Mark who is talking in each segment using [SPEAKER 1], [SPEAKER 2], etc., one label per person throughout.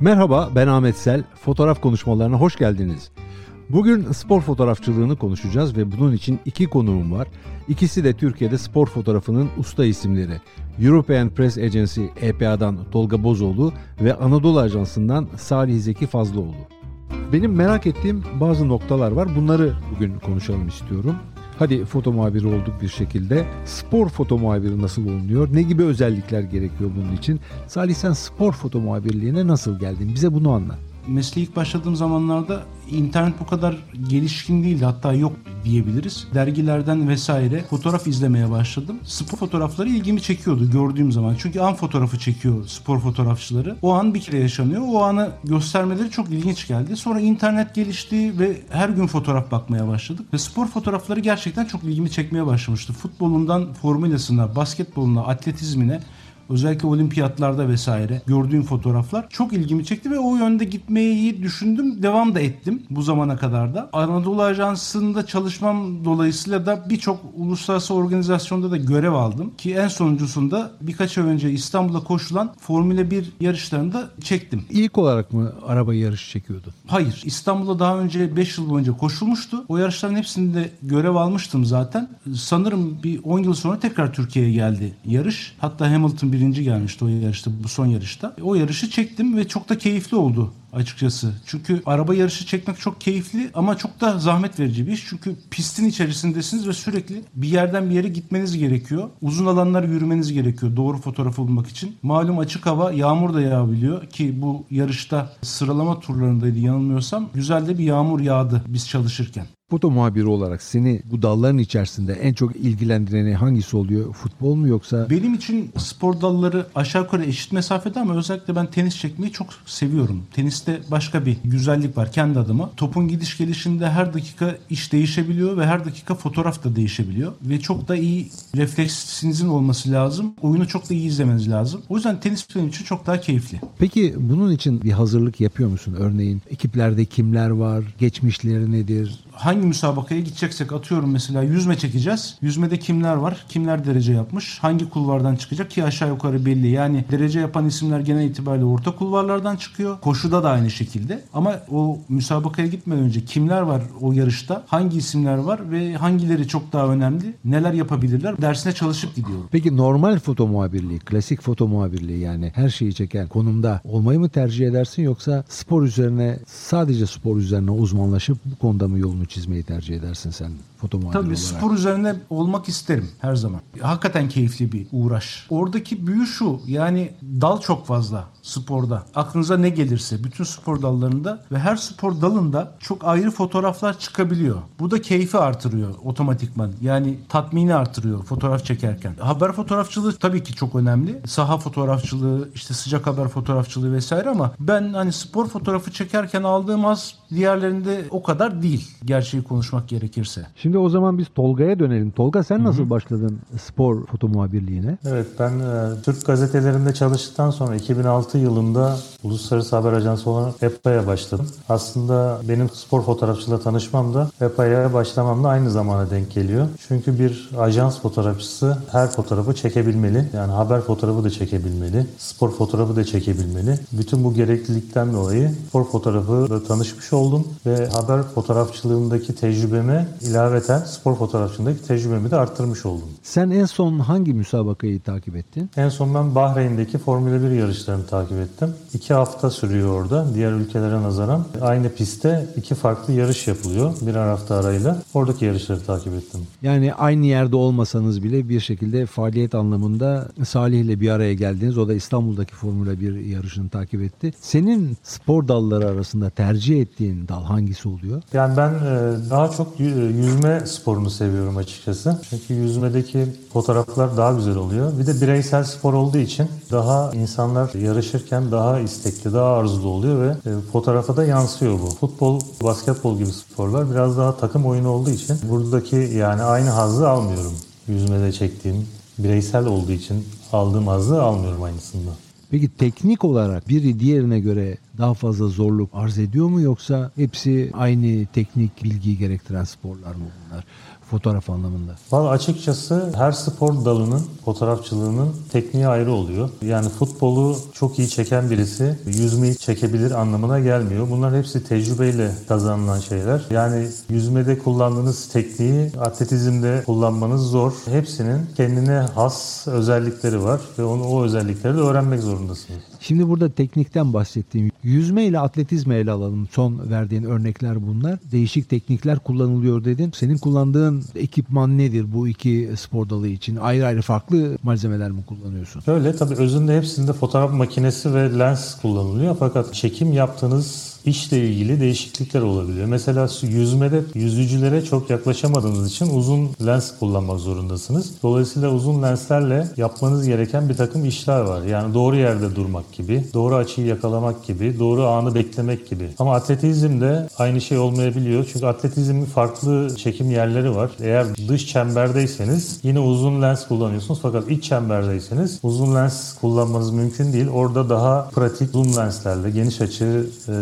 [SPEAKER 1] Merhaba ben Ahmet Sel. Fotoğraf konuşmalarına hoş geldiniz. Bugün spor fotoğrafçılığını konuşacağız ve bunun için iki konuğum var. İkisi de Türkiye'de spor fotoğrafının usta isimleri. European Press Agency EPA'dan Tolga Bozoğlu ve Anadolu Ajansı'ndan Salih Zeki Fazlıoğlu. Benim merak ettiğim bazı noktalar var. Bunları bugün konuşalım istiyorum. Hadi foto muhabiri olduk bir şekilde. Spor foto muhabiri nasıl olunuyor? Ne gibi özellikler gerekiyor bunun için? Salih sen spor foto muhabirliğine nasıl geldin? Bize bunu anlat
[SPEAKER 2] mesleğe ilk başladığım zamanlarda internet bu kadar gelişkin değildi hatta yok diyebiliriz. Dergilerden vesaire fotoğraf izlemeye başladım. Spor fotoğrafları ilgimi çekiyordu gördüğüm zaman. Çünkü an fotoğrafı çekiyor spor fotoğrafçıları. O an bir kere yaşanıyor. O anı göstermeleri çok ilginç geldi. Sonra internet gelişti ve her gün fotoğraf bakmaya başladık. Ve spor fotoğrafları gerçekten çok ilgimi çekmeye başlamıştı. Futbolundan formülasına, basketboluna, atletizmine Özellikle olimpiyatlarda vesaire gördüğüm fotoğraflar çok ilgimi çekti ve o yönde gitmeyi düşündüm. Devam da ettim bu zamana kadar da. Anadolu Ajansı'nda çalışmam dolayısıyla da birçok uluslararası organizasyonda da görev aldım. Ki en sonuncusunda birkaç ay önce İstanbul'a koşulan Formula 1 yarışlarında çektim.
[SPEAKER 1] İlk olarak mı araba yarışı çekiyordu?
[SPEAKER 2] Hayır. İstanbul'da daha önce 5 yıl boyunca koşulmuştu. O yarışların hepsinde görev almıştım zaten. Sanırım bir 10 yıl sonra tekrar Türkiye'ye geldi yarış. Hatta Hamilton bir birinci gelmişti o yarışta bu son yarışta. O yarışı çektim ve çok da keyifli oldu açıkçası. Çünkü araba yarışı çekmek çok keyifli ama çok da zahmet verici bir iş. Çünkü pistin içerisindesiniz ve sürekli bir yerden bir yere gitmeniz gerekiyor. Uzun alanlar yürümeniz gerekiyor doğru fotoğrafı bulmak için. Malum açık hava yağmur da yağabiliyor ki bu yarışta sıralama turlarındaydı yanılmıyorsam. Güzel de bir yağmur yağdı biz çalışırken.
[SPEAKER 1] Foto muhabiri olarak seni bu dalların içerisinde en çok ilgilendireni hangisi oluyor? Futbol mu yoksa?
[SPEAKER 2] Benim için spor dalları aşağı yukarı eşit mesafede ama özellikle ben tenis çekmeyi çok seviyorum. Teniste başka bir güzellik var kendi adıma. Topun gidiş gelişinde her dakika iş değişebiliyor ve her dakika fotoğraf da değişebiliyor. Ve çok da iyi refleksinizin olması lazım. Oyunu çok da iyi izlemeniz lazım. O yüzden tenis benim için çok daha keyifli.
[SPEAKER 1] Peki bunun için bir hazırlık yapıyor musun? Örneğin ekiplerde kimler var? Geçmişleri nedir?
[SPEAKER 2] Hangi müsabakaya gideceksek atıyorum mesela yüzme çekeceğiz. Yüzmede kimler var? Kimler derece yapmış? Hangi kulvardan çıkacak ki aşağı yukarı belli. Yani derece yapan isimler genel itibariyle orta kulvarlardan çıkıyor. Koşuda da aynı şekilde. Ama o müsabakaya gitmeden önce kimler var o yarışta? Hangi isimler var ve hangileri çok daha önemli? Neler yapabilirler? Dersine çalışıp gidiyorum.
[SPEAKER 1] Peki normal foto muhabirliği, klasik foto muhabirliği yani her şeyi çeken konumda olmayı mı tercih edersin yoksa spor üzerine sadece spor üzerine uzmanlaşıp bu konuda mı yolunu çizmeyi tercih edersin sen foto muhabiri
[SPEAKER 2] Tabii
[SPEAKER 1] olarak?
[SPEAKER 2] spor üzerine olmak isterim her zaman. Hakikaten keyifli bir uğraş. Oradaki büyü şu yani dal çok fazla sporda. Aklınıza ne gelirse bütün spor dallarında ve her spor dalında çok ayrı fotoğraflar çıkabiliyor. Bu da keyfi artırıyor otomatikman. Yani tatmini artırıyor fotoğraf çekerken. Haber fotoğrafçılığı tabii ki çok önemli. Saha fotoğrafçılığı, işte sıcak haber fotoğrafçılığı vesaire ama ben hani spor fotoğrafı çekerken aldığım az diğerlerinde o kadar değil. Gerçeği konuşmak gerekirse.
[SPEAKER 1] Şimdi o zaman biz Tolga'ya dönelim. Tolga sen nasıl Hı-hı. başladın spor foto muhabirliğine?
[SPEAKER 3] Evet ben e, Türk gazetelerinde çalıştıktan sonra 2006 yılında Uluslararası Haber Ajansı olan EPA'ya başladım. Aslında benim spor fotoğrafçıyla tanışmam da EPA'ya başlamamla aynı zamana denk geliyor. Çünkü bir ajans fotoğrafçısı her fotoğrafı çekebilmeli. Yani haber fotoğrafı da çekebilmeli. Spor fotoğrafı da çekebilmeli. Bütün bu gereklilikten dolayı spor fotoğrafı tanışmış oldum ve haber fotoğrafçılığındaki tecrübeme ilaveten spor fotoğrafçılığındaki tecrübemi de arttırmış oldum.
[SPEAKER 1] Sen en son hangi müsabakayı takip ettin?
[SPEAKER 3] En son ben Bahreyn'deki Formula 1 yarışlarını takip ettim. İki hafta sürüyor orada diğer ülkelere nazaran. Aynı pistte iki farklı yarış yapılıyor birer hafta arayla. Oradaki yarışları takip ettim.
[SPEAKER 1] Yani aynı yerde olmasanız bile bir şekilde faaliyet anlamında Salih ile bir araya geldiniz. O da İstanbul'daki Formula 1 yarışını takip etti. Senin spor dalları arasında tercih ettiğin dal hangisi oluyor?
[SPEAKER 3] Yani ben daha çok yüzme sporunu seviyorum açıkçası. Çünkü yüzmedeki fotoğraflar daha güzel oluyor. Bir de bireysel spor olduğu için daha insanlar yarışırken daha istekli, daha arzulu oluyor ve e, fotoğrafa da yansıyor bu. Futbol, basketbol gibi sporlar biraz daha takım oyunu olduğu için buradaki yani aynı hazzı almıyorum. Yüzmede çektiğim bireysel olduğu için aldığım hazzı almıyorum aynısında.
[SPEAKER 1] Peki teknik olarak biri diğerine göre daha fazla zorluk arz ediyor mu yoksa hepsi aynı teknik bilgiyi gerektiren sporlar mı bunlar? Fotoğraf anlamında?
[SPEAKER 3] Valla açıkçası her spor dalının fotoğrafçılığının tekniği ayrı oluyor. Yani futbolu çok iyi çeken birisi yüzmeyi çekebilir anlamına gelmiyor. Bunlar hepsi tecrübeyle kazanılan şeyler. Yani yüzmede kullandığınız tekniği atletizmde kullanmanız zor. Hepsinin kendine has özellikleri var ve onu o özellikleri de öğrenmek zorundasınız.
[SPEAKER 1] Şimdi burada teknikten bahsettiğim yüzme ile atletizme ele alalım. Son verdiğin örnekler bunlar. Değişik teknikler kullanılıyor dedin. Senin kullandığın ekipman nedir bu iki spor dalı için? Ayrı ayrı farklı malzemeler mi kullanıyorsun?
[SPEAKER 3] Öyle tabii özünde hepsinde fotoğraf makinesi ve lens kullanılıyor fakat çekim yaptığınız işle ilgili değişiklikler olabiliyor. Mesela yüzmede yüzücülere çok yaklaşamadığınız için uzun lens kullanmak zorundasınız. Dolayısıyla uzun lenslerle yapmanız gereken bir takım işler var. Yani doğru yerde durmak gibi, doğru açıyı yakalamak gibi, doğru anı beklemek gibi. Ama atletizmde aynı şey olmayabiliyor. Çünkü atletizmin farklı çekim yerleri var. Eğer dış çemberdeyseniz yine uzun lens kullanıyorsunuz. Fakat iç çemberdeyseniz uzun lens kullanmanız mümkün değil. Orada daha pratik zoom lenslerle, geniş açı e,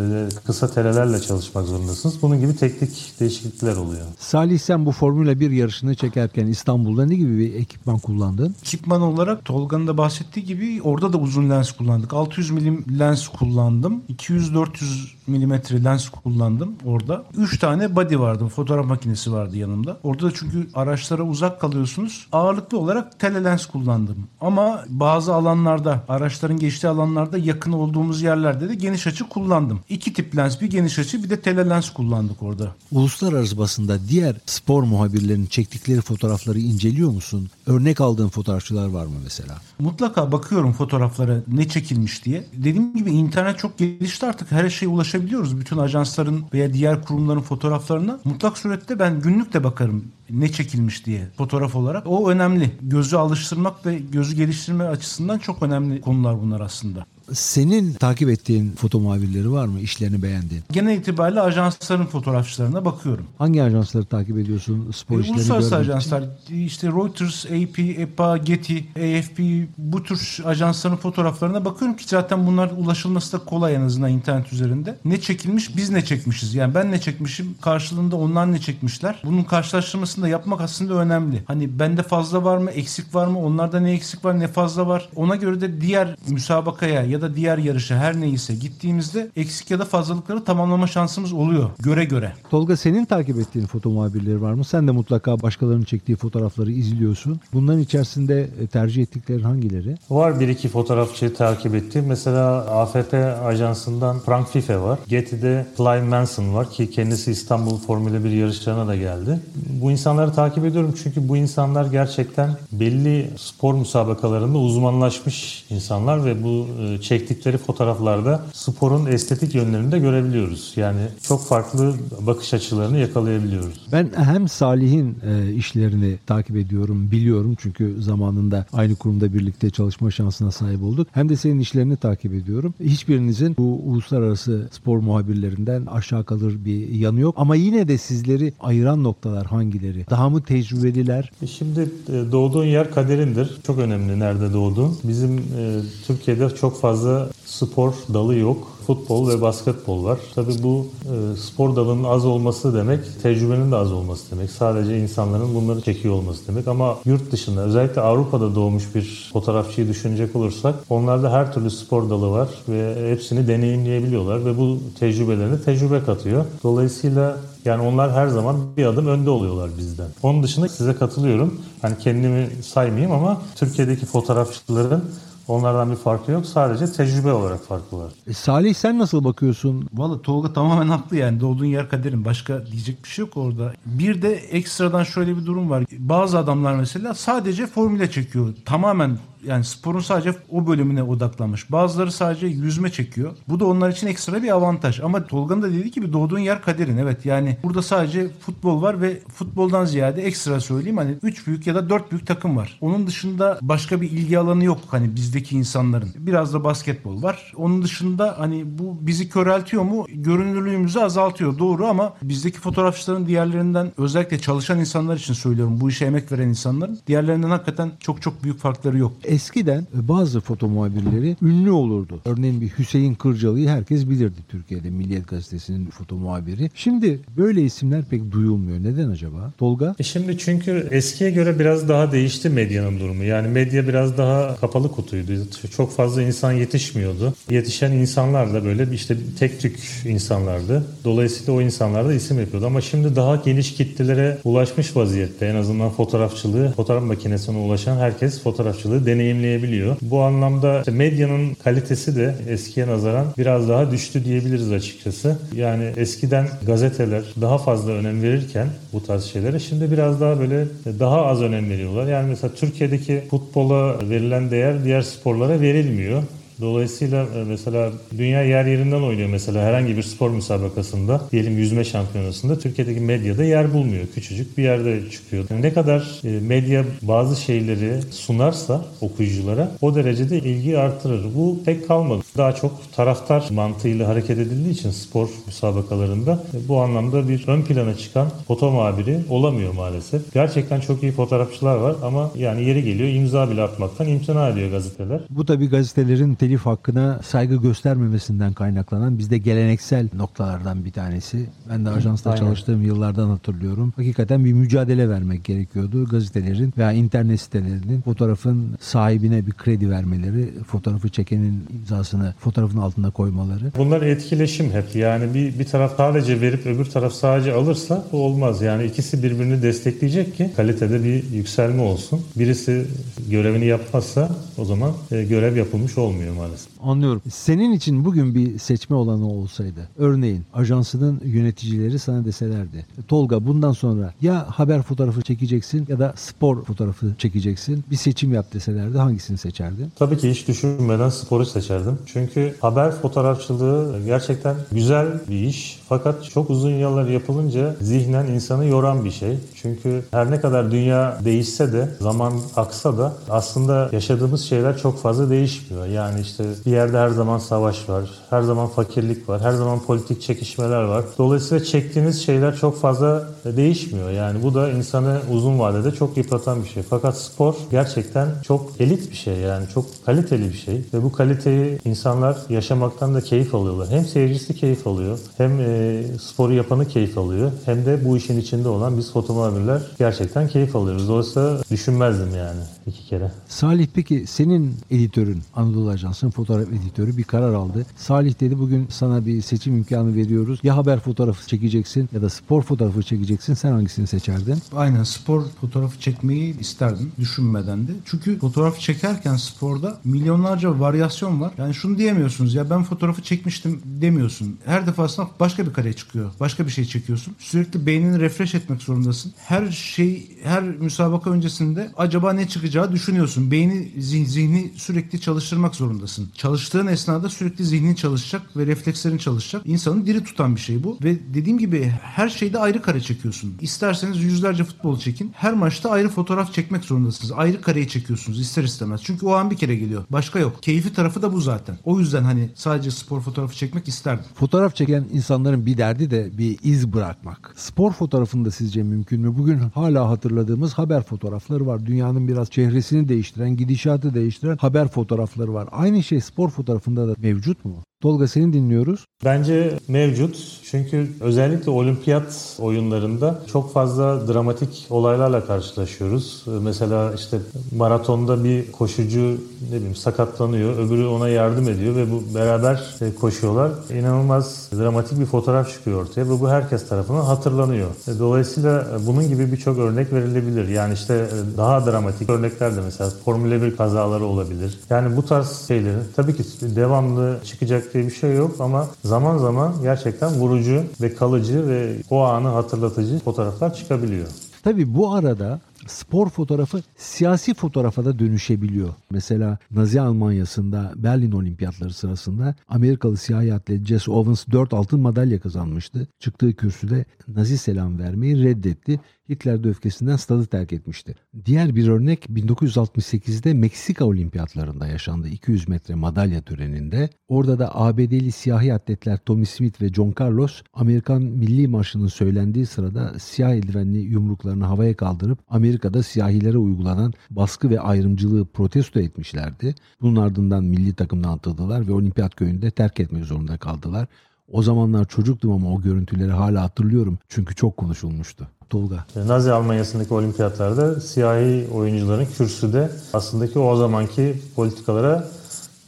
[SPEAKER 3] kısa terelerle çalışmak zorundasınız. Bunun gibi teknik değişiklikler oluyor.
[SPEAKER 1] Salih sen bu Formula 1 yarışını çekerken İstanbul'da ne gibi bir ekipman kullandın?
[SPEAKER 2] Ekipman olarak Tolga'nın da bahsettiği gibi orada da uzun lens kullandık. 600 milim lens kullandım. 200-400 milimetre lens kullandım orada. 3 tane body vardı. Fotoğraf makinesi vardı yanımda. Orada da çünkü araçlara uzak kalıyorsunuz. Ağırlıklı olarak tele lens kullandım. Ama bazı alanlarda, araçların geçtiği alanlarda yakın olduğumuz yerlerde de geniş açı kullandım. İki tip lens, bir geniş açı bir de tele lens kullandık orada.
[SPEAKER 1] Uluslararası basında diğer spor muhabirlerinin çektikleri fotoğrafları inceliyor musun? Örnek aldığın fotoğrafçılar var mı mesela?
[SPEAKER 2] Mutlaka bakıyorum fotoğraflara ne çekilmiş diye. Dediğim gibi internet çok gelişti artık her şeye ulaşabiliyoruz. Bütün ajansların veya diğer kurumların fotoğraflarına. Mutlak surette ben günlük de bakarım ne çekilmiş diye fotoğraf olarak. O önemli. Gözü alıştırmak ve gözü geliştirme açısından çok önemli konular bunlar aslında.
[SPEAKER 1] Senin takip ettiğin foto muhabirleri var mı? İşlerini beğendiğin?
[SPEAKER 2] Genel itibariyle ajansların fotoğrafçılarına bakıyorum.
[SPEAKER 1] Hangi ajansları takip ediyorsun? Spor
[SPEAKER 2] E,
[SPEAKER 1] işlerini
[SPEAKER 2] Uluslararası
[SPEAKER 1] görmek için?
[SPEAKER 2] ajanslar işte Reuters, AP, EPA, Getty, AFP bu tür ajansların fotoğraflarına bakıyorum ki zaten bunlar ulaşılması da kolay en azından internet üzerinde. Ne çekilmiş biz ne çekmişiz yani ben ne çekmişim karşılığında onlar ne çekmişler. Bunun karşılaştırmasını da yapmak aslında önemli. Hani bende fazla var mı eksik var mı onlarda ne eksik var ne fazla var. Ona göre de diğer müsabakaya ya da diğer yarışa her neyse gittiğimizde eksik ya da fazlalıkları tamamlama şansımız oluyor göre göre.
[SPEAKER 1] Tolga senin takip ettiğin foto muhabirleri var mı? Sen de mutlaka başkalarının çektiği fotoğrafları izliyorsun. Bunların içerisinde e, tercih ettiklerin hangileri?
[SPEAKER 3] Var bir iki fotoğrafçıyı takip ettiğim. Mesela AFP ajansından Frank Fife var. Getty'de Clive Manson var ki kendisi İstanbul Formula 1 yarışlarına da geldi. Bu insanları takip ediyorum çünkü bu insanlar gerçekten belli spor müsabakalarında uzmanlaşmış insanlar ve bu e, çektikleri fotoğraflarda sporun estetik yönlerini de görebiliyoruz. Yani çok farklı bakış açılarını yakalayabiliyoruz.
[SPEAKER 1] Ben hem Salih'in e, işlerini takip ediyorum, biliyorum çünkü zamanında aynı kurumda birlikte çalışma şansına sahip olduk. Hem de senin işlerini takip ediyorum. Hiçbirinizin bu uluslararası spor muhabirlerinden aşağı kalır bir yanı yok. Ama yine de sizleri ayıran noktalar hangileri? Daha mı tecrübeliler?
[SPEAKER 3] E Şimdi e, doğduğun yer kaderindir. Çok önemli nerede doğduğun. Bizim e, Türkiye'de çok fazla spor dalı yok. Futbol ve basketbol var. Tabii bu e, spor dalının az olması demek, tecrübenin de az olması demek. Sadece insanların bunları çekiyor olması demek. Ama yurt dışında, özellikle Avrupa'da doğmuş bir fotoğrafçıyı düşünecek olursak, onlarda her türlü spor dalı var ve hepsini deneyimleyebiliyorlar ve bu tecrübelerine tecrübe katıyor. Dolayısıyla yani onlar her zaman bir adım önde oluyorlar bizden. Onun dışında size katılıyorum. Hani kendimi saymayayım ama Türkiye'deki fotoğrafçıların onlardan bir farkı yok. Sadece tecrübe olarak farkı var.
[SPEAKER 1] E, Salih sen nasıl bakıyorsun?
[SPEAKER 2] Valla Tolga tamamen haklı yani doğduğun yer kaderin başka diyecek bir şey yok orada. Bir de ekstradan şöyle bir durum var. Bazı adamlar mesela sadece formüle çekiyor. Tamamen yani sporun sadece o bölümüne odaklanmış. Bazıları sadece yüzme çekiyor. Bu da onlar için ekstra bir avantaj. Ama Tolga'nın da dediği gibi doğduğun yer kaderin. Evet yani burada sadece futbol var ve futboldan ziyade ekstra söyleyeyim hani 3 büyük ya da 4 büyük takım var. Onun dışında başka bir ilgi alanı yok hani bizdeki insanların. Biraz da basketbol var. Onun dışında hani bu bizi köreltiyor mu? Görünürlüğümüzü azaltıyor doğru ama bizdeki fotoğrafçıların diğerlerinden özellikle çalışan insanlar için söylüyorum. Bu işe emek veren insanların diğerlerinden hakikaten çok çok büyük farkları yok.
[SPEAKER 1] Eskiden bazı foto muhabirleri ünlü olurdu. Örneğin bir Hüseyin Kırcalı'yı herkes bilirdi Türkiye'de Milliyet Gazetesi'nin foto muhabiri. Şimdi böyle isimler pek duyulmuyor. Neden acaba? Tolga?
[SPEAKER 3] E şimdi çünkü eskiye göre biraz daha değişti medyanın durumu. Yani medya biraz daha kapalı kutuydu. Çok fazla insan yetişmiyordu. Yetişen insanlar da böyle işte tek tük insanlardı. Dolayısıyla o insanlar da isim yapıyordu. Ama şimdi daha geniş kitlelere ulaşmış vaziyette. En azından fotoğrafçılığı, fotoğraf makinesine ulaşan herkes fotoğrafçılığı deneyimleyebiliyor. Bu anlamda işte medyanın kalitesi de eskiye nazaran biraz daha düştü diyebiliriz açıkçası. Yani eskiden gazeteler daha fazla önem verirken bu tarz şeylere şimdi biraz daha böyle daha az önem veriyorlar. Yani mesela Türkiye'deki futbola verilen değer diğer sporlara verilmiyor. Dolayısıyla e, mesela dünya yer yerinden oynuyor mesela herhangi bir spor müsabakasında diyelim yüzme şampiyonasında Türkiye'deki medyada yer bulmuyor. Küçücük bir yerde çıkıyor. Ne kadar e, medya bazı şeyleri sunarsa okuyuculara o derecede ilgi artırır. Bu pek kalmadı. Daha çok taraftar mantığıyla hareket edildiği için spor müsabakalarında e, bu anlamda bir ön plana çıkan foto muhabiri olamıyor maalesef. Gerçekten çok iyi fotoğrafçılar var ama yani yeri geliyor imza bile atmaktan imtina ediyor gazeteler.
[SPEAKER 1] Bu tabi gazetelerin telif hakkına saygı göstermemesinden kaynaklanan bizde geleneksel noktalardan bir tanesi. Ben de ajansta Aynen. çalıştığım yıllardan hatırlıyorum. Hakikaten bir mücadele vermek gerekiyordu. Gazetelerin veya internet sitelerinin fotoğrafın sahibine bir kredi vermeleri, fotoğrafı çekenin imzasını fotoğrafın altında koymaları.
[SPEAKER 3] Bunlar etkileşim hep. Yani bir, bir taraf sadece verip öbür taraf sadece alırsa bu olmaz. Yani ikisi birbirini destekleyecek ki kalitede bir yükselme olsun. Birisi görevini yapmazsa o zaman e, görev yapılmış olmuyor maalesef.
[SPEAKER 1] Anlıyorum. Senin için bugün bir seçme olanı olsaydı, örneğin ajansının yöneticileri sana deselerdi, Tolga bundan sonra ya haber fotoğrafı çekeceksin ya da spor fotoğrafı çekeceksin. Bir seçim yap deselerdi hangisini seçerdin?
[SPEAKER 3] Tabii ki hiç düşünmeden sporu seçerdim. Çünkü haber fotoğrafçılığı gerçekten güzel bir iş. Fakat çok uzun yıllar yapılınca zihnen insanı yoran bir şey. Çünkü her ne kadar dünya değişse de, zaman aksa da aslında yaşadığımız şeyler çok fazla değişmiyor. Yani işte bir yerde her zaman savaş var, her zaman fakirlik var, her zaman politik çekişmeler var. Dolayısıyla çektiğiniz şeyler çok fazla değişmiyor. Yani bu da insanı uzun vadede çok yıpratan bir şey. Fakat spor gerçekten çok elit bir şey yani çok kaliteli bir şey. Ve bu kaliteyi insanlar yaşamaktan da keyif alıyorlar. Hem seyircisi keyif alıyor, hem e, sporu yapanı keyif alıyor, hem de bu işin içinde olan biz fotomuhabirler gerçekten keyif alıyoruz. Dolayısıyla düşünmezdim yani iki kere.
[SPEAKER 1] Salih peki senin editörün Anadolu Ajansı'nın fotoğraf editörü bir karar aldı. Salih dedi bugün sana bir seçim imkanı veriyoruz. Ya haber fotoğrafı çekeceksin ya da spor fotoğrafı çekeceksin. Sen hangisini seçerdin?
[SPEAKER 2] Aynen spor fotoğrafı çekmeyi isterdim düşünmeden de. Çünkü fotoğraf çekerken sporda milyonlarca varyasyon var. Yani şunu diyemiyorsunuz ya ben fotoğrafı çekmiştim demiyorsun. Her defasında başka bir kare çıkıyor. Başka bir şey çekiyorsun. Sürekli beynini refresh etmek zorundasın. Her şey her müsabaka öncesinde acaba ne çıkacağı düşünüyorsun. Beyni zihni sürekli çalıştırmak zorundasın. Çalıştığın esnada sürekli zihnin çalışacak ve reflekslerin çalışacak. İnsanı diri tutan bir şey bu. Ve dediğim gibi her şeyde ayrı kare çekiyorsun. İsterseniz yüzlerce futbol çekin. Her maçta ayrı fotoğraf çekmek zorundasınız. Ayrı kareyi çekiyorsunuz ister istemez. Çünkü o an bir kere geliyor. Başka yok. Keyfi tarafı da bu zaten. O yüzden hani sadece spor fotoğrafı çekmek isterdim.
[SPEAKER 1] Fotoğraf çeken insanların bir derdi de bir iz bırakmak. Spor fotoğrafında sizce mümkün mü? Bugün hala hatırladığımız haber fotoğrafları var. Dünyanın biraz çehresini değiştiren, gidişatı değiştiren haber fotoğrafları var. Aynı şey spor fotoğrafında da mevcut mu? Tolga seni dinliyoruz.
[SPEAKER 3] Bence mevcut. Çünkü özellikle olimpiyat oyunlarında çok fazla dramatik olaylarla karşılaşıyoruz. Mesela işte maratonda bir koşucu ne bileyim sakatlanıyor, öbürü ona yardım ediyor ve bu beraber e, koşuyorlar. İnanılmaz dramatik bir fotoğraf çıkıyor ortaya ve bu herkes tarafından hatırlanıyor. E, dolayısıyla e, bunun gibi birçok örnek verilebilir. Yani işte daha dramatik örnekler de mesela Formula 1 kazaları olabilir. Yani bu tarz şeylerin tabii ki devamlı çıkacak diye bir şey yok ama zaman zaman gerçekten vurucu ve kalıcı ve o anı hatırlatıcı fotoğraflar çıkabiliyor.
[SPEAKER 1] Tabii bu arada spor fotoğrafı siyasi fotoğrafa da dönüşebiliyor. Mesela Nazi Almanya'sında Berlin Olimpiyatları sırasında Amerikalı siyahi atlet Jesse Owens 4 altın madalya kazanmıştı. Çıktığı kürsüde Nazi selam vermeyi reddetti Hitler de öfkesinden stadı terk etmişti. Diğer bir örnek 1968'de Meksika olimpiyatlarında yaşandı 200 metre madalya töreninde. Orada da ABD'li siyahi atletler Tommy Smith ve John Carlos Amerikan Milli Marşı'nın söylendiği sırada siyah eldivenli yumruklarını havaya kaldırıp Amerika Amerika'da siyahilere uygulanan baskı ve ayrımcılığı protesto etmişlerdi. Bunun ardından milli takımdan atıldılar ve olimpiyat köyünde de terk etmek zorunda kaldılar. O zamanlar çocuktum ama o görüntüleri hala hatırlıyorum çünkü çok konuşulmuştu. Tolga.
[SPEAKER 3] Nazi Almanya'sındaki olimpiyatlarda siyahi oyuncuların kürsüde aslında ki o zamanki politikalara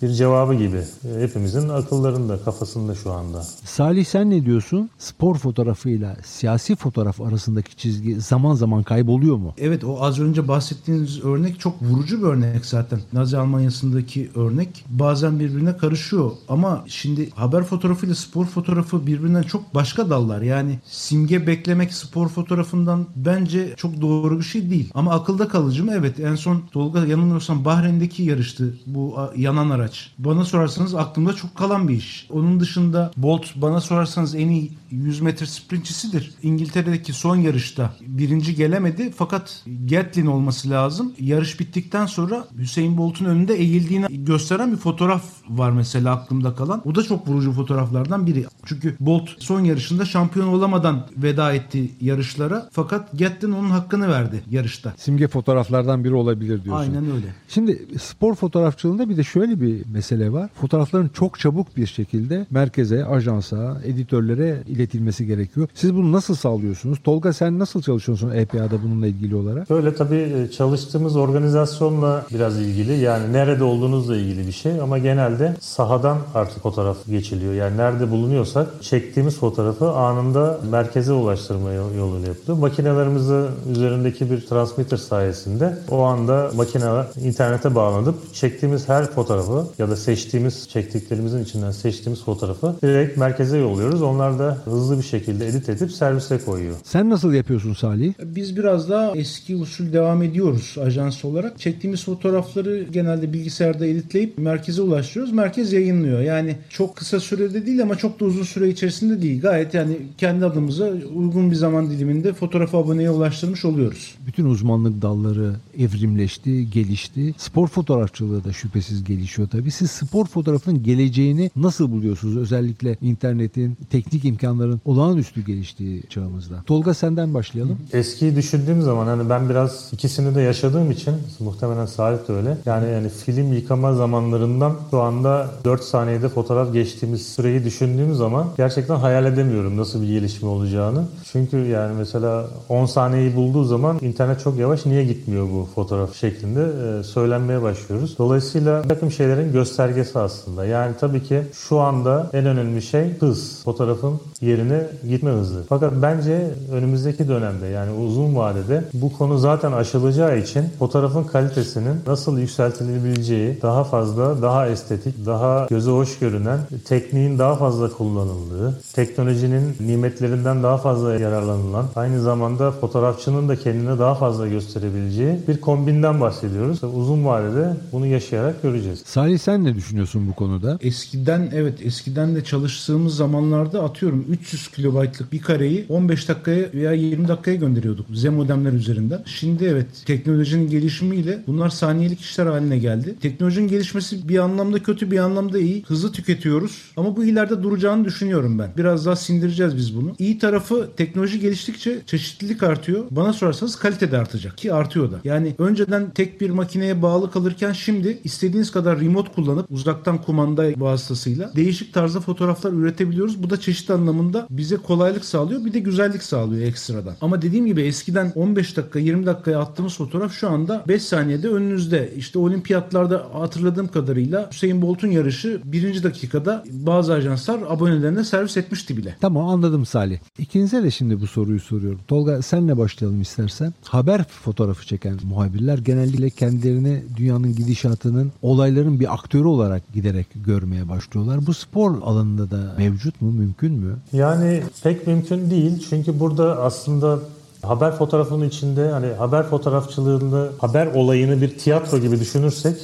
[SPEAKER 3] bir cevabı gibi. E, hepimizin akıllarında, kafasında şu anda.
[SPEAKER 1] Salih sen ne diyorsun? Spor fotoğrafıyla siyasi fotoğraf arasındaki çizgi zaman zaman kayboluyor mu?
[SPEAKER 2] Evet o az önce bahsettiğiniz örnek çok vurucu bir örnek zaten. Nazi Almanya'sındaki örnek bazen birbirine karışıyor. Ama şimdi haber fotoğrafıyla spor fotoğrafı birbirinden çok başka dallar. Yani simge beklemek spor fotoğrafından bence çok doğru bir şey değil. Ama akılda kalıcı mı? Evet en son Tolga yanılmıyorsam Bahreyn'deki yarıştı bu yanan araç araç. Bana sorarsanız aklımda çok kalan bir iş. Onun dışında Bolt bana sorarsanız en iyi 100 metre sprintçisidir. İngiltere'deki son yarışta birinci gelemedi fakat Gatlin olması lazım. Yarış bittikten sonra Hüseyin Bolt'un önünde eğildiğini gösteren bir fotoğraf var mesela aklımda kalan. O da çok vurucu fotoğraflardan biri. Çünkü Bolt son yarışında şampiyon olamadan veda etti yarışlara fakat Gatlin onun hakkını verdi yarışta.
[SPEAKER 1] Simge fotoğraflardan biri olabilir diyorsun.
[SPEAKER 2] Aynen öyle.
[SPEAKER 1] Şimdi spor fotoğrafçılığında bir de şöyle bir mesele var. Fotoğrafların çok çabuk bir şekilde merkeze, ajansa, editörlere iletilmesi gerekiyor. Siz bunu nasıl sağlıyorsunuz? Tolga sen nasıl çalışıyorsun EPA'da bununla ilgili olarak?
[SPEAKER 3] Böyle tabii e, çalıştığımız organizasyonla biraz ilgili. Yani nerede olduğunuzla ilgili bir şey ama genelde sahadan artık fotoğraf geçiliyor. Yani nerede bulunuyorsak çektiğimiz fotoğrafı anında merkeze ulaştırma yoluyla yapılıyor. Makinelerimizi üzerindeki bir transmitter sayesinde o anda makineler internete bağlanıp çektiğimiz her fotoğrafı ya da seçtiğimiz çektiklerimizin içinden seçtiğimiz fotoğrafı direkt merkeze yolluyoruz. Onlar da hızlı bir şekilde edit edip servise koyuyor.
[SPEAKER 1] Sen nasıl yapıyorsun Salih?
[SPEAKER 2] Biz biraz daha eski usul devam ediyoruz ajans olarak. Çektiğimiz fotoğrafları genelde bilgisayarda editleyip merkeze ulaştırıyoruz. Merkez yayınlıyor. Yani çok kısa sürede değil ama çok da uzun süre içerisinde değil. Gayet yani kendi adımıza uygun bir zaman diliminde fotoğrafı aboneye ulaştırmış oluyoruz.
[SPEAKER 1] Bütün uzmanlık dalları evrimleşti, gelişti. Spor fotoğrafçılığı da şüphesiz gelişiyor tabii. Siz spor fotoğrafının geleceğini nasıl buluyorsunuz? Özellikle internetin, teknik imkanların olağanüstü geliştiği çağımızda. Tolga senden başlayalım.
[SPEAKER 3] Eskiyi düşündüğüm zaman hani ben biraz ikisini de yaşadığım için muhtemelen Salih de öyle. Yani yani film yıkama zamanlarından şu anda 4 saniyede fotoğraf geçtiğimiz süreyi düşündüğüm zaman gerçekten hayal edemiyorum nasıl bir gelişme olacağını. Çünkü yani mesela 10 saniyeyi bulduğu zaman internet çok yavaş niye gitmiyor bu fotoğraf şeklinde söylenmeye başlıyoruz. Dolayısıyla bir takım şeylerin göstergesi aslında. Yani tabii ki şu anda en önemli şey hız. Fotoğrafın yerine gitme hızı. Fakat bence önümüzdeki dönemde yani uzun vadede bu konu zaten aşılacağı için fotoğrafın kalitesinin nasıl yükseltilebileceği daha fazla, daha estetik, daha göze hoş görünen, tekniğin daha fazla kullanıldığı, teknolojinin nimetlerinden daha fazla yararlanılan, aynı zamanda fotoğrafçının da kendine daha fazla gösterebileceği bir kombinden bahsediyoruz. Uzun vadede bunu yaşayarak göreceğiz.
[SPEAKER 1] Salih sen ne düşünüyorsun bu konuda?
[SPEAKER 2] Eskiden evet eskiden de çalıştığımız zamanlarda atıyorum 300 kilobaytlık bir kareyi 15 dakikaya veya 20 dakikaya gönderiyorduk Z modemler üzerinden. Şimdi evet teknolojinin gelişimiyle bunlar saniyelik işler haline geldi. Teknolojinin gelişmesi bir anlamda kötü bir anlamda iyi. Hızlı tüketiyoruz ama bu ileride duracağını düşünüyorum ben. Biraz daha sindireceğiz biz bunu. İyi tarafı teknoloji geliştikçe çeşitlilik artıyor. Bana sorarsanız kalite de artacak ki artıyor da. Yani önceden tek bir makineye bağlı kalırken şimdi istediğiniz kadar remote kullanıp uzaktan kumanda vasıtasıyla değişik tarzda fotoğraflar üretebiliyoruz. Bu da çeşit anlamında bize kolaylık sağlıyor. Bir de güzellik sağlıyor ekstradan. Ama dediğim gibi eskiden 15 dakika 20 dakikaya attığımız fotoğraf şu anda 5 saniyede önünüzde. İşte olimpiyatlarda hatırladığım kadarıyla Hüseyin Bolt'un yarışı birinci dakikada bazı ajanslar abonelerine servis etmişti bile.
[SPEAKER 1] Tamam anladım Salih. İkinize de şimdi bu soruyu soruyorum. Tolga senle başlayalım istersen. Haber fotoğrafı çeken muhabirler genellikle kendilerini dünyanın gidişatının olayların bir aktörü olarak giderek görmeye başlıyorlar. Bu spor alanında da mevcut mu, mümkün mü?
[SPEAKER 3] Yani pek mümkün değil. Çünkü burada aslında haber fotoğrafının içinde hani haber fotoğrafçılığını, haber olayını bir tiyatro gibi düşünürsek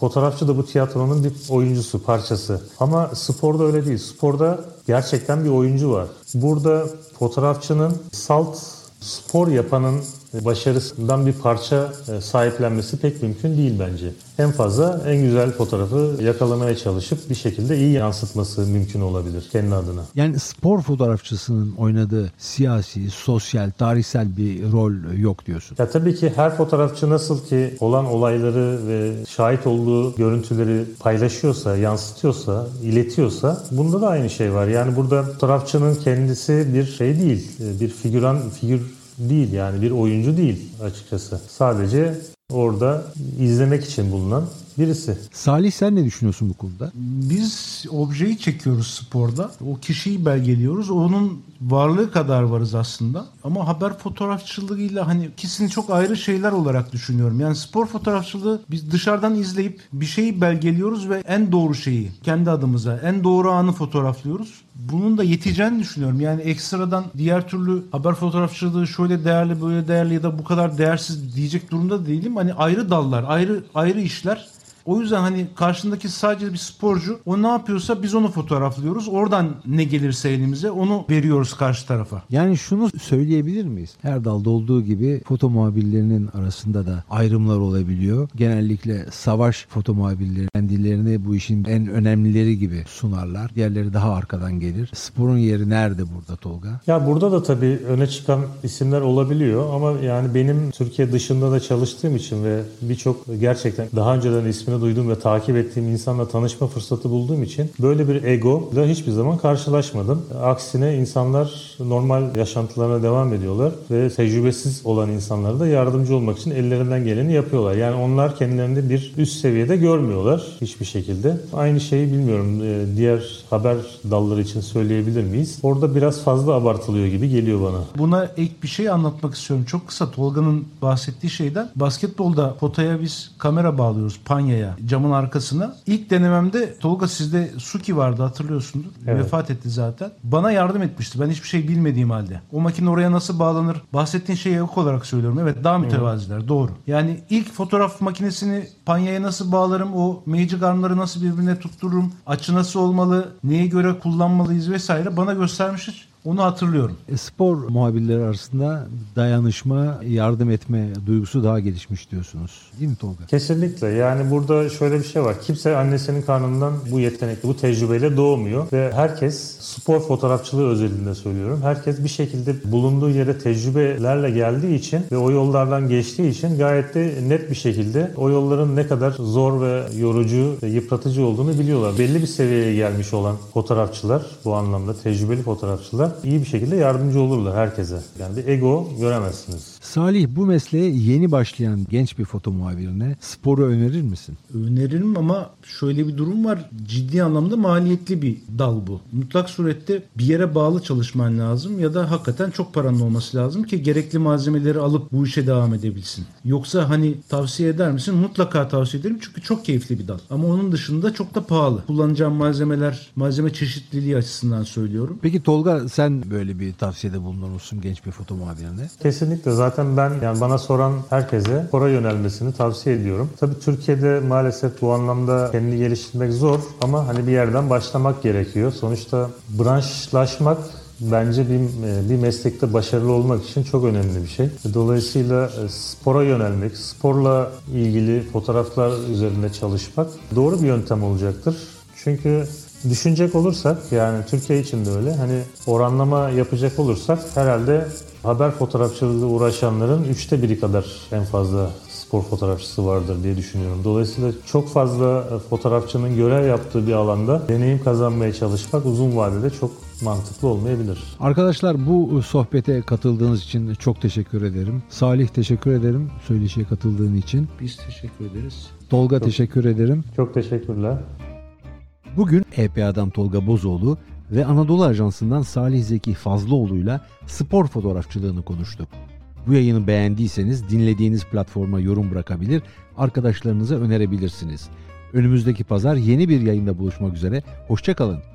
[SPEAKER 3] fotoğrafçı da bu tiyatronun bir oyuncusu, parçası. Ama sporda öyle değil. Sporda gerçekten bir oyuncu var. Burada fotoğrafçının salt spor yapanın başarısından bir parça e, sahiplenmesi pek mümkün değil bence. En fazla en güzel fotoğrafı yakalamaya çalışıp bir şekilde iyi yansıtması mümkün olabilir kendi adına.
[SPEAKER 1] Yani spor fotoğrafçısının oynadığı siyasi, sosyal, tarihsel bir rol yok diyorsun.
[SPEAKER 3] Ya tabii ki her fotoğrafçı nasıl ki olan olayları ve şahit olduğu görüntüleri paylaşıyorsa, yansıtıyorsa, iletiyorsa bunda da aynı şey var. Yani burada fotoğrafçının kendisi bir şey değil, bir figüran figür değil yani bir oyuncu değil açıkçası. Sadece orada izlemek için bulunan birisi.
[SPEAKER 1] Salih sen ne düşünüyorsun bu konuda?
[SPEAKER 2] Biz objeyi çekiyoruz sporda. O kişiyi belgeliyoruz. Onun varlığı kadar varız aslında. Ama haber fotoğrafçılığıyla hani ikisini çok ayrı şeyler olarak düşünüyorum. Yani spor fotoğrafçılığı biz dışarıdan izleyip bir şeyi belgeliyoruz ve en doğru şeyi kendi adımıza en doğru anı fotoğraflıyoruz. Bunun da yeteceğini düşünüyorum. Yani ekstradan diğer türlü haber fotoğrafçılığı şöyle değerli böyle değerli ya da bu kadar değersiz diyecek durumda değilim. Hani ayrı dallar, ayrı ayrı işler. O yüzden hani karşındaki sadece bir sporcu o ne yapıyorsa biz onu fotoğraflıyoruz. Oradan ne gelirse elimize onu veriyoruz karşı tarafa.
[SPEAKER 1] Yani şunu söyleyebilir miyiz? Her dalda olduğu gibi foto muhabirlerinin arasında da ayrımlar olabiliyor. Genellikle savaş foto muhabirleri kendilerini bu işin en önemlileri gibi sunarlar. Diğerleri daha arkadan gelir. Sporun yeri nerede burada Tolga?
[SPEAKER 3] Ya burada da tabii öne çıkan isimler olabiliyor ama yani benim Türkiye dışında da çalıştığım için ve birçok gerçekten daha önceden ismi ismini duyduğum ve takip ettiğim insanla tanışma fırsatı bulduğum için böyle bir ego ile hiçbir zaman karşılaşmadım. Aksine insanlar normal yaşantılarına devam ediyorlar ve tecrübesiz olan insanlara da yardımcı olmak için ellerinden geleni yapıyorlar. Yani onlar kendilerini bir üst seviyede görmüyorlar hiçbir şekilde. Aynı şeyi bilmiyorum e, diğer haber dalları için söyleyebilir miyiz? Orada biraz fazla abartılıyor gibi geliyor bana.
[SPEAKER 2] Buna ek bir şey anlatmak istiyorum. Çok kısa Tolga'nın bahsettiği şeyden. Basketbolda potaya biz kamera bağlıyoruz panyaya arkaya, camın arkasına. İlk denememde Tolga sizde Suki vardı hatırlıyorsunuz. Evet. Vefat etti zaten. Bana yardım etmişti. Ben hiçbir şey bilmediğim halde. O makine oraya nasıl bağlanır? Bahsettiğin şeye yok olarak söylüyorum. Evet daha mütevaziler. Doğru. Yani ilk fotoğraf makinesini panyaya nasıl bağlarım? O magic armları nasıl birbirine tuttururum? Açı nasıl olmalı? Neye göre kullanmalıyız vesaire bana göstermiştir. Onu hatırlıyorum.
[SPEAKER 1] E, spor muhabirleri arasında dayanışma, yardım etme duygusu daha gelişmiş diyorsunuz. Değil mi Tolga?
[SPEAKER 3] Kesinlikle. Yani burada şöyle bir şey var. Kimse annesinin karnından bu yetenekli, bu tecrübeyle doğmuyor. Ve herkes spor fotoğrafçılığı özelinde söylüyorum. Herkes bir şekilde bulunduğu yere tecrübelerle geldiği için ve o yollardan geçtiği için gayet de net bir şekilde o yolların ne kadar zor ve yorucu ve yıpratıcı olduğunu biliyorlar. Belli bir seviyeye gelmiş olan fotoğrafçılar bu anlamda tecrübeli fotoğrafçılar iyi bir şekilde yardımcı olurlar herkese. Yani bir ego göremezsiniz.
[SPEAKER 1] Salih bu mesleğe yeni başlayan genç bir foto muhabirine sporu önerir misin?
[SPEAKER 2] Öneririm ama şöyle bir durum var. Ciddi anlamda maliyetli bir dal bu. Mutlak surette bir yere bağlı çalışman lazım ya da hakikaten çok paranın olması lazım ki gerekli malzemeleri alıp bu işe devam edebilsin. Yoksa hani tavsiye eder misin? Mutlaka tavsiye ederim çünkü çok keyifli bir dal. Ama onun dışında çok da pahalı. Kullanacağım malzemeler, malzeme çeşitliliği açısından söylüyorum.
[SPEAKER 1] Peki Tolga sen böyle bir tavsiyede bulunur musun genç bir foto muhabirine?
[SPEAKER 3] Kesinlikle. Zaten ben yani bana soran herkese spora yönelmesini tavsiye ediyorum. Tabii Türkiye'de maalesef bu anlamda kendini geliştirmek zor ama hani bir yerden başlamak gerekiyor. Sonuçta branşlaşmak bence bir, bir meslekte başarılı olmak için çok önemli bir şey. Dolayısıyla e, spora yönelmek, sporla ilgili fotoğraflar üzerinde çalışmak doğru bir yöntem olacaktır. Çünkü Düşünecek olursak yani Türkiye için de öyle hani oranlama yapacak olursak herhalde haber fotoğrafçılığı uğraşanların üçte biri kadar en fazla spor fotoğrafçısı vardır diye düşünüyorum. Dolayısıyla çok fazla fotoğrafçının görev yaptığı bir alanda deneyim kazanmaya çalışmak uzun vadede çok mantıklı olmayabilir.
[SPEAKER 1] Arkadaşlar bu sohbete katıldığınız için çok teşekkür ederim. Salih teşekkür ederim söyleşiye katıldığın için.
[SPEAKER 2] Biz teşekkür ederiz.
[SPEAKER 1] Tolga çok, teşekkür ederim.
[SPEAKER 3] Çok teşekkürler.
[SPEAKER 1] Bugün EPA'dan Tolga Bozoğlu ve Anadolu Ajansı'ndan Salih Zeki Fazlıoğlu'yla spor fotoğrafçılığını konuştuk. Bu yayını beğendiyseniz dinlediğiniz platforma yorum bırakabilir, arkadaşlarınıza önerebilirsiniz. Önümüzdeki pazar yeni bir yayında buluşmak üzere, hoşçakalın.